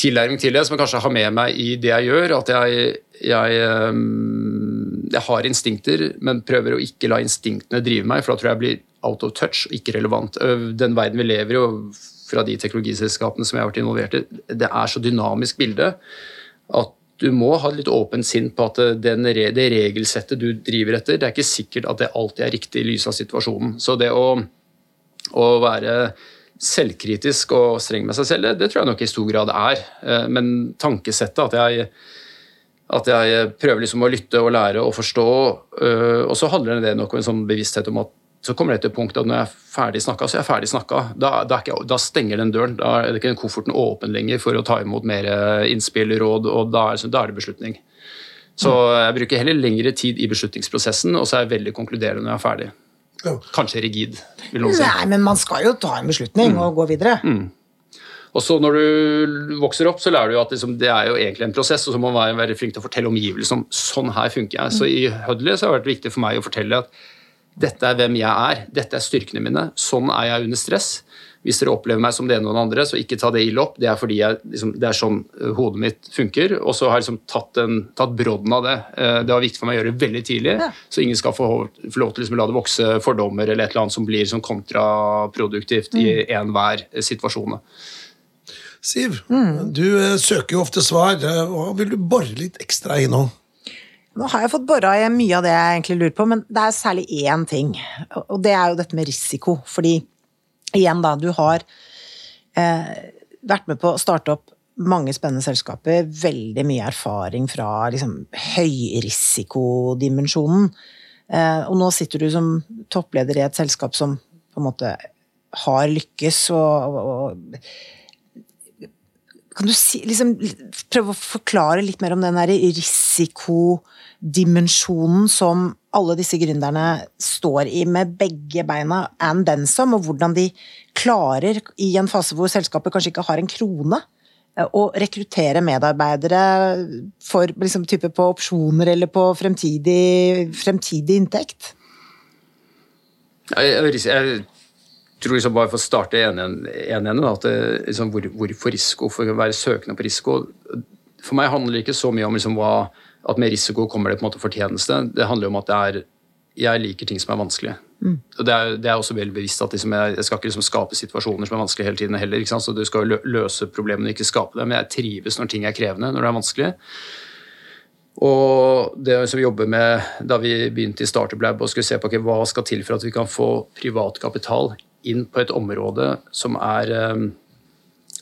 tilnærming til det som jeg kanskje har med meg i det jeg gjør. At jeg, jeg, um, jeg har instinkter, men prøver å ikke la instinktene drive meg, for da tror jeg jeg blir out of touch og ikke relevant. Den verden vi lever i, og fra de teknologiselskapene som jeg har vært involvert i, det er så dynamisk bilde at du må ha litt åpent sinn på at den, det regelsettet du driver etter, det er ikke sikkert at det alltid er riktig i lys av situasjonen. Så det å, å være selvkritisk og streng med seg selv, det, tror jeg nok i stor grad er. Eh, men tankesettet, at jeg, at jeg prøver liksom å lytte og lære og forstå, eh, og så handler det nok om en sånn bevissthet om at så kommer det til et punkt at når jeg er ferdig snakka, så er jeg ferdig snakka. Da, da, da, stenger den døren. Da er det ikke den kofferten åpen lenger for å ta imot mer innspill, råd, og da er, da er det beslutning. Så jeg bruker heller lengre tid i beslutningsprosessen, og så er jeg veldig konkluderende når jeg er ferdig. Kanskje rigid, vil noen si. Nei, men man skal jo ta en beslutning mm. og gå videre. Mm. Og så Når du vokser opp, så lærer du at liksom, det er jo egentlig en prosess, og så må man være flink til å fortelle omgivelsene om sånn her funker jeg. Så I Hudley så har det vært viktig for meg å fortelle at dette er hvem jeg er, dette er styrkene mine, sånn er jeg under stress. Hvis dere opplever meg som det ene og det andre, så ikke ta det ille opp. Det er fordi jeg, liksom, det er sånn eh, hodet mitt funker. Og så har jeg liksom tatt, en, tatt brodden av det. Eh, det var viktig for meg å gjøre det veldig tidlig, ja. så ingen skal få, få lov til liksom, å la det vokse fordommer eller et eller annet som blir sånn kontraproduktivt mm. i enhver situasjon. Siv, mm. du eh, søker jo ofte svar. Hva vil du bore litt ekstra i nå? Har jeg fått bora i mye av det jeg egentlig lurer på, men det er særlig én ting. Og det er jo dette med risiko. Fordi igjen, da, du har eh, vært med på å starte opp mange spennende selskaper. Veldig mye erfaring fra liksom, høyrisikodimensjonen. Eh, og nå sitter du som toppleder i et selskap som på en måte har lykkes, og, og kan du si, liksom, prøve å forklare litt mer om den risikodimensjonen som alle disse gründerne står i med begge beina and then some, og hvordan de klarer, i en fase hvor selskapet kanskje ikke har en krone, eh, å rekruttere medarbeidere for liksom, type på opsjoner eller på fremtidig, fremtidig inntekt? Jeg, jeg, jeg tror liksom bare for å starte en ene, at det, liksom, hvor, hvorfor risiko? For å være søkende på risiko For meg handler det ikke så mye om liksom, hva, at med risiko kommer det på en måte fortjeneste. Det handler om at det er jeg liker ting som er vanskelig. Mm. Og det er, det er, også veldig bevisst at liksom jeg, jeg, skal ikke liksom skape situasjoner som er vanskelige hele tiden heller. Så Du skal løse problemene, ikke skape dem. Jeg trives når ting er krevende, når det er vanskelig. Og det som vi jobber med da vi begynte i Startup Lab og skulle se på okay, hva skal til for at vi kan få privat kapital inn på et område som er eh,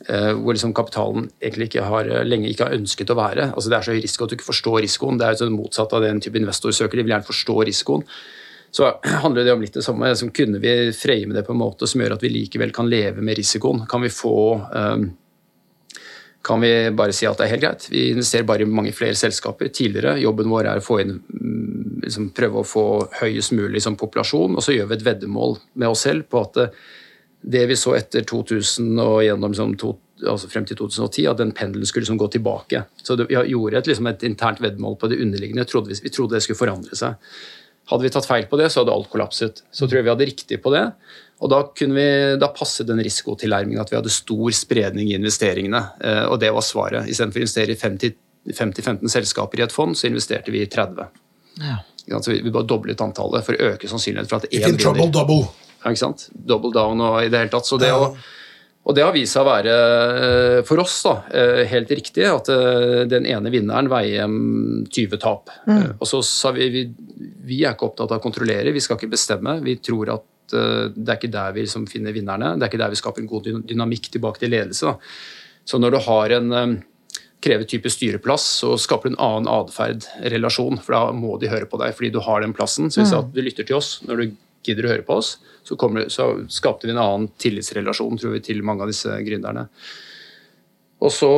eh, hvor liksom kapitalen egentlig ikke har, eh, lenge ikke har ønsket å være. Altså det er så høy risiko at du ikke forstår risikoen. Det er jo sånn motsatt av den type investor søker. De vil gjerne forstå risikoen. Så handler det om litt det samme. Som kunne vi frame det på en måte som gjør at vi likevel kan leve med risikoen? Kan vi få kan vi bare si at det er helt greit. Vi investerer bare i mange flere selskaper. Tidligere, Jobben vår er å inn liksom prøve å få høyest mulig som populasjon, og så gjør vi et veddemål med oss selv på at det vi så etter 2000 og gjennom liksom, to, altså frem til 2010, at den pendelen skulle liksom gå tilbake. Så det, vi gjorde et, liksom et internt veddemål på det underliggende. Trodde vi, vi, trodde det skulle forandre seg. Hadde vi tatt feil på det, så hadde alt kollapset. Så tror jeg vi hadde riktig på det. Og da, kunne vi, da passet den risikotilnærmingen at vi hadde stor spredning i investeringene. Eh, og det var svaret. Istedenfor å investere i 50-15 selskaper i et fond, så investerte vi i 30. Ja. Så vi bare doblet antallet for å øke sannsynligheten for at én vinner. Trouble, double. Ja, ikke sant? Double down og i det hele tatt. Så det, ja. å, og det har vist seg å være eh, for oss da, eh, helt riktig at den ene vinneren veier 20 tap. Mm. Og så sa vi, vi vi er ikke opptatt av å kontrollere, vi skal ikke bestemme. Vi tror at det er ikke der vi liksom finner vinnerne. Det er ikke der vi skaper en god dynamikk tilbake til ledelse. Da. Så når du har en krever type styreplass, så skaper du en annen atferd, relasjon. For da må de høre på deg fordi du har den plassen. Så hvis mm. du lytter til oss når du gidder å høre på oss, så, kommer, så skapte vi en annen tillitsrelasjon tror vi, til mange av disse gründerne. Og så,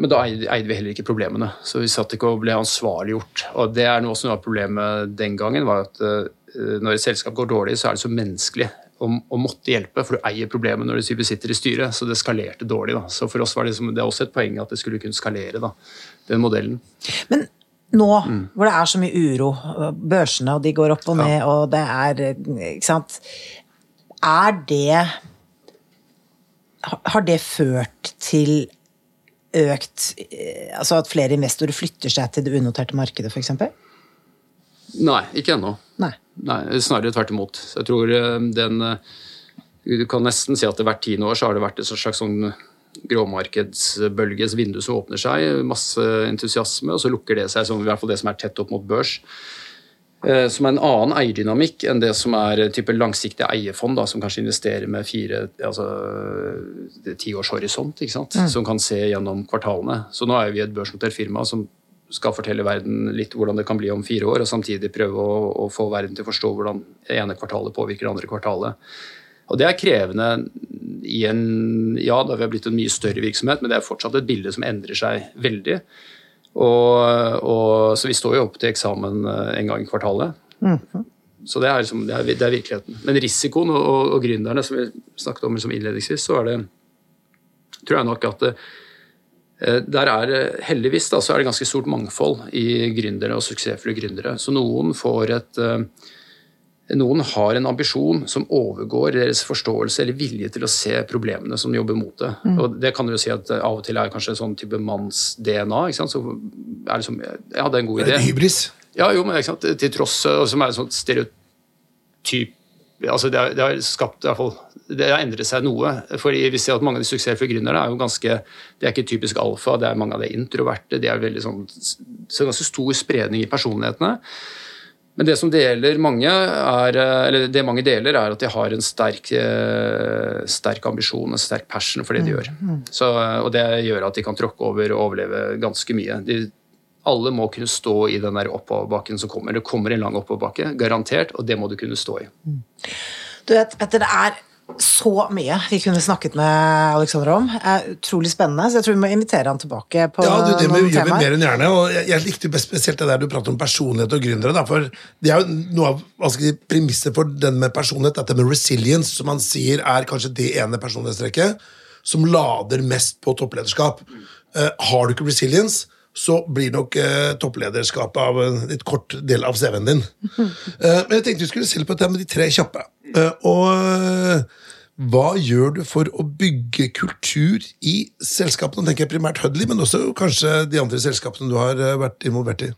men da eide vi heller ikke problemene, så vi satt ikke og ble ansvarliggjort. Og det er noe som var problemet den gangen, var at eh, når et selskap går dårlig, så er det så menneskelig å, å måtte hjelpe, for du eier problemet når du sitter i styret. Så det skalerte dårlig. Da. Så for oss var det, liksom, det er også et poeng at det skulle kunne skalere, da, den modellen. Men nå mm. hvor det er så mye uro, børsene og de går opp og ned, ja. og det er Ikke sant. Er det Har det ført til økt eh, Altså at flere investorer flytter seg til det unoterte markedet, f.eks.? Nei, ikke ennå. Nei. Snarere tvert imot. Så jeg tror eh, den eh, Du kan nesten si at hvert tiende år så har det vært et slags sånn gråmarkedsbølges vindu som åpner seg. Masse entusiasme, og så lukker det seg, som, i hvert fall det som er tett opp mot børs. Eh, som er en annen eierdynamikk enn det som er type langsiktige eierfond, da, som kanskje investerer med fire altså, tiårshorisont, ikke sant? Mm. som kan se gjennom kvartalene. Så nå er vi et børsnotert firma som skal fortelle verden litt hvordan det kan bli om fire år, og samtidig prøve å, å få verden til å forstå hvordan det ene kvartalet påvirker det andre kvartalet. Og Det er krevende i en Ja, da vi har blitt en mye større virksomhet, men det er fortsatt et bilde som endrer seg veldig. Og, og, så vi står jo opp til eksamen eh, en gang i kvartalet. Mm. Så det er, liksom, det, er, det er, virkeligheten. Men risikoen og, og, og gründerne, som vi snakket om liksom innledningsvis, så er det tror jeg nok at det, Eh, der er Heldigvis da, så er det ganske stort mangfold i gründere og suksessfulle gründere. Så noen får et eh, noen har en ambisjon som overgår deres forståelse eller vilje til å se problemene som jobber mot det. Mm. Og det kan du jo si at Av og til er kanskje sånn type manns-DNA. ikke sant? Så er det som, ja, det er en god idé. Det er en hybris. Ja, jo, men ikke sant? til tross som er en sånn stereotyp altså det, har, det har skapt i hvert fall det har endret seg noe. for Vi ser at mange av de suksessfulle gründerne er jo ganske det er ikke typisk alfa, det er mange av de introverte. Det er veldig sånn, så ganske stor spredning i personlighetene. Men det som deler mange, er, eller det mange deler, er at de har en sterk, eh, sterk ambisjon og sterk passion for det de mm, gjør. Mm. Så, og Det gjør at de kan tråkke over og overleve ganske mye. De, alle må kunne stå i den der oppoverbakken som kommer. Det kommer en lang oppoverbakke, garantert, og det må du kunne stå i. Mm. Du vet, Petter, det er så mye vi kunne snakket med Alexander om. utrolig spennende, så jeg tror vi må invitere han tilbake på ja, du, det noen gjør vi mer enn gjerne, og jeg, jeg likte spesielt det der du prater om personlighet og gründere. Da, for det er jo noe av altså, premisset for den med personlighet, dette med resilience, som man sier er kanskje det ene personlighetstrekket som lader mest på topplederskap. Uh, har du ikke resilience, så blir nok eh, topplederskapet av en litt kort del av CV-en din. Eh, men jeg tenkte vi skulle se litt på dette med de tre kjappe. Eh, og hva gjør du for å bygge kultur i selskapene? Nå tenker jeg primært Hudley, men også kanskje de andre selskapene du har vært involvert i.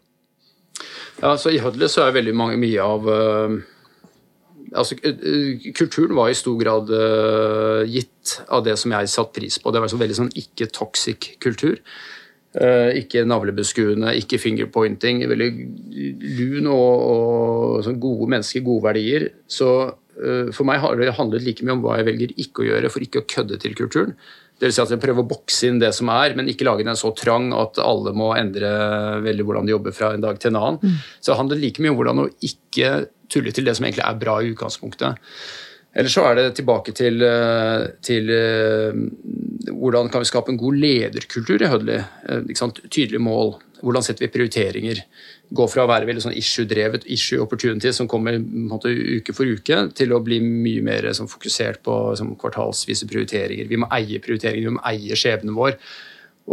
Ja, altså I Hudley så er veldig mange, mye av altså, Kulturen var i stor grad gitt av det som jeg satte pris på. Det var en veldig sånn ikke-toxic kultur. Eh, ikke navlebeskuende, ikke fingerpointing. Veldig lun og, og sånn gode mennesker, gode verdier. Så uh, for meg har det handlet like mye om hva jeg velger ikke å gjøre for ikke å kødde til kulturen. Det vil si at jeg prøver å bokse inn det som er, men ikke lage den så trang at alle må endre veldig hvordan de jobber fra en dag til en annen. Mm. Så det handler like mye om hvordan å ikke tulle til det som egentlig er bra i utgangspunktet. Eller så er det tilbake til, eh, til hvordan kan vi skape en god lederkultur i Hudley. Uh, Tydelige mål. Hvordan setter vi prioriteringer? Gå fra å være veldig sånn issue-drevet, issue opportunity, som kommer måte, uke for uke, til å bli mye mer sånn, fokusert på sånn, kvartalsvise prioriteringer. Vi må eie prioriteringer, vi må eie skjebnen vår.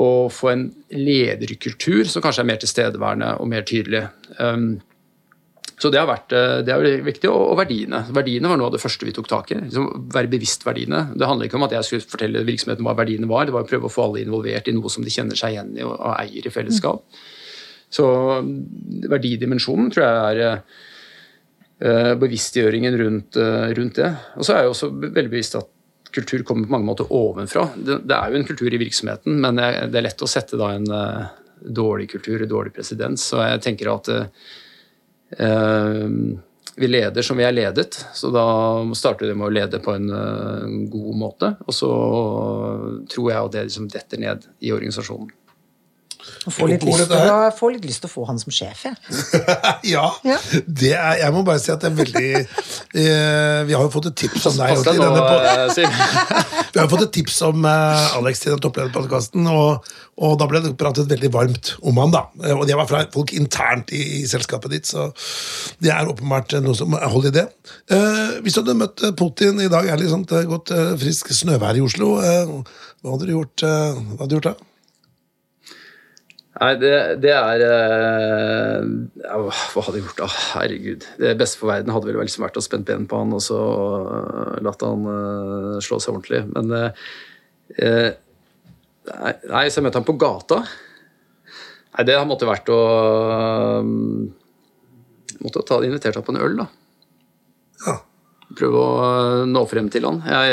Og få en lederkultur som kanskje er mer tilstedeværende og mer tydelig. Um, så det har vært, eh, det har vært viktig. Og, verdiene. Verdiene var noe av det første vi tok tak i. Liksom, være bevisst verdiene. Det handler ikke om at jeg skulle fortelle virksomheten hva verdiene var, det var å prøve å få alle involvert i noe som de kjenner seg igjen i og, og eier i fellesskap. Så verdidimensjonen tror jeg er uh, bevisstgjøringen rundt, rundt, det. Og så er jeg også veldig bevisst at kultur kommer på mange måter ovenfra. Det, det er jo en kultur i virksomheten, men det, er lett å sette da en dårlig kultur, en dårlig presedens. Så jeg tenker at Eh, vi leder som vi er ledet, så da starter det med å lede på en uh, god måte. Og så tror jeg at det liksom detter ned i organisasjonen. Jeg får litt, lyst, jeg får litt lyst til å få han som sjef, jeg. ja. ja. Det er, jeg må bare si at det er veldig eh, Vi har jo fått et tips om deg. Nå, denne, vi har jo fått et tips om eh, Alex til den topplederpodkasten, og, og da ble det pratet veldig varmt om han, da. Eh, og det var fra folk internt i, i selskapet ditt, så det er åpenbart noe som holder i det. Eh, hvis du hadde møtt Putin i dag, er det liksom godt eh, frisk snøvær i Oslo, eh, hva hadde du gjort, eh, hva hadde du gjort da? Nei, det, det er øh, Hva hadde jeg gjort da? Herregud. Det beste for verden hadde vel liksom vært å spenne benen på han og så øh, latt han øh, slå seg ordentlig. Men nei, så jeg møtte han på gata. Nei, det måtte vært å Måtte ha invitert ham på en øl, da. Ja. Prøve å nå frem til han. Jeg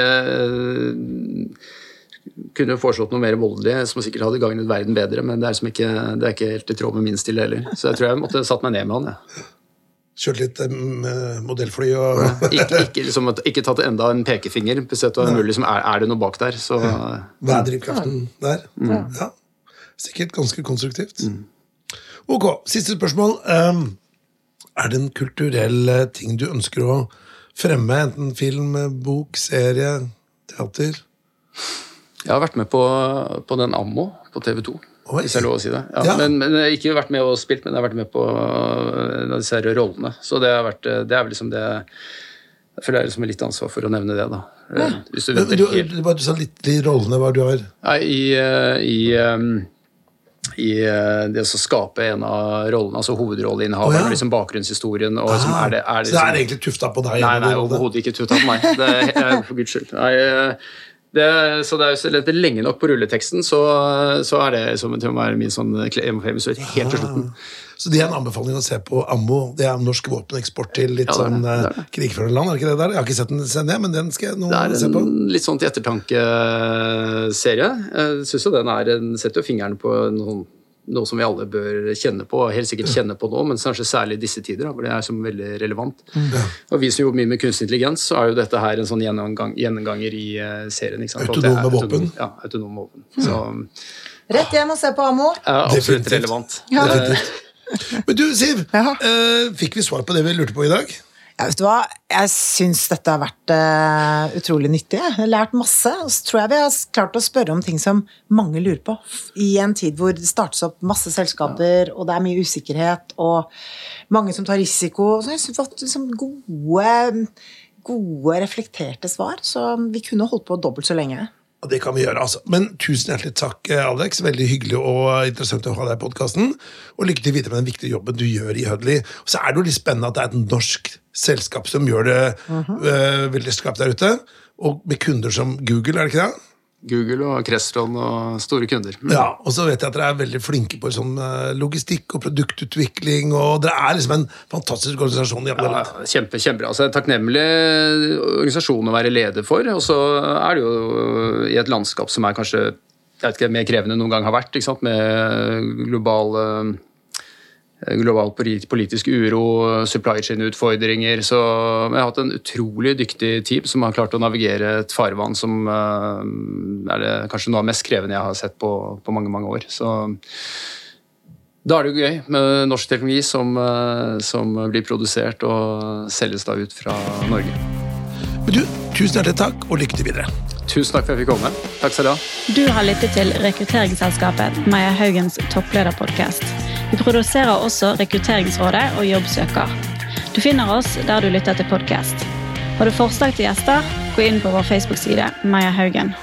kunne foreslått noe mer voldelig som sikkert hadde gagnet verden bedre, men det er, som ikke, det er ikke helt i tråd med min stil heller. Så jeg tror jeg måtte satt meg ned med han. Ja. Kjørt litt um, modellfly og Ikke, ikke, liksom, ikke tatt enda en pekefinger. Hvis det var mulig, liksom, er, er det noe bak der, så Hva er drivkraften der? Ja. Sikkert ganske konstruktivt. Ok, siste spørsmål. Um, er det en kulturell eh, ting du ønsker å fremme? Enten film, bok, serie, teater? Jeg har vært med på, på den Ammo på TV 2. Oi. Hvis det er lov å si det. Ja, Ja. Men, men jeg har ikke vært med og spilt, men jeg har vært med på en disse her rollene. Så det, har vært, det er vel liksom det Jeg føler jeg har liksom litt ansvar for å nevne det, da. Hvis du vet, du, Du, du, du sa litt i rollene hva du har Nei, i, eh, i, um, i eh, det å skape en av rollene, altså hovedrolleinnehaveren, oh, ja. liksom bakgrunnshistorien og liksom, er det, er det Så det er liksom- egentlig tufta på deg? Nei, nei, overhodet ikke tufta på meg. Det er, eh, for guds skyld. Nei, eh, det, så det er jo så lenge- nok på rulleteksten, så, så er det som til å være min sånn hjemmefremstøt helt til slutten. Så det er en anbefaling å se på Ammo. Det er norsk våpeneksport til litt Ja, det er sånn det, det er eh, krigførende land. er det ikke det der? Jeg har ikke sett den se ned, men den skal jeg nå Det er se på. en litt sånn til ettertanke-serie. Jeg synes jo den er, den setter jo fingeren på noe, noe som vi alle bør kjenne på, og helt sikkert kjenne på nå, men kanskje særlig i disse tider, da, hvor det er som veldig relevant. Og vi som jobber mye med kunstig intelligens, så er jo dette her en sånn gjennomgang, gjennomganger i eh, serien. Ikke sant? For Autonome våpen. autonom- Ja, autonome våpen. Så Rett hjem og se på Ammo. ja, absolutt relevant. Ja. Men du, Siv, Ja. eh, fikk vi svar på det vi lurte på i dag? Ja, vet du hva? Jeg syns dette har vært uh, utrolig nyttig. Jeg har lært masse. Og så tror jeg vi har klart å spørre om ting som mange lurer på. I en tid hvor det startes opp masse selskaper, og det er mye usikkerhet, og mange som tar risiko. Så jeg synes fått liksom gode, gode, reflekterte svar. Så vi kunne holdt på dobbelt så lenge. Og det kan vi gjøre, altså. Men tusen hjertelig takk, eh, Alex. Veldig hyggelig og interessant å ha deg i podkasten. Og lykke til videre med den viktige jobben du gjør i Hudley. Og så er det jo litt spennende at det er et norsk selskap som gjør det eh, veldig skarpt der ute. Og med kunder som Google, er det ikke det? Google og Crestron og store kunder. Mm. Ja, og så vet jeg at dere er veldig flinke på sånn eh, logistikk og produktutvikling, og dere er liksom en fantastisk organisasjon i alle Ja, kjempe, kjempebra. Altså, takknemlig organisasjon å være leder for. Og så er det jo i et landskap som er kanskje jeg vet ikke, mer krevende enn noen gang har vært, ikke sant? med global, eh, global politisk uro, supply chain-utfordringer. Så vi har hatt en utrolig dyktig team som har klart å navigere et farvann som eh, er det kanskje noe av mest krevende jeg har sett på, på mange, mange år. Så da er det jo gøy med norsk teknologi som, eh, som blir produsert og selges da ut fra Norge. Men du, tusen hjertelig takk, og lykke til videre. Tusen takk for at jeg fikk komme. Takk skal Du ha. Du har lyttet til rekrutteringsselskapet Maja Haugens topplederpodkast. Vi produserer også Rekrutteringsrådet og Jobbsøker. Du finner oss der du lytter til podkast. Har du forslag til gjester, gå inn på vår Facebook-side Maja Haugen.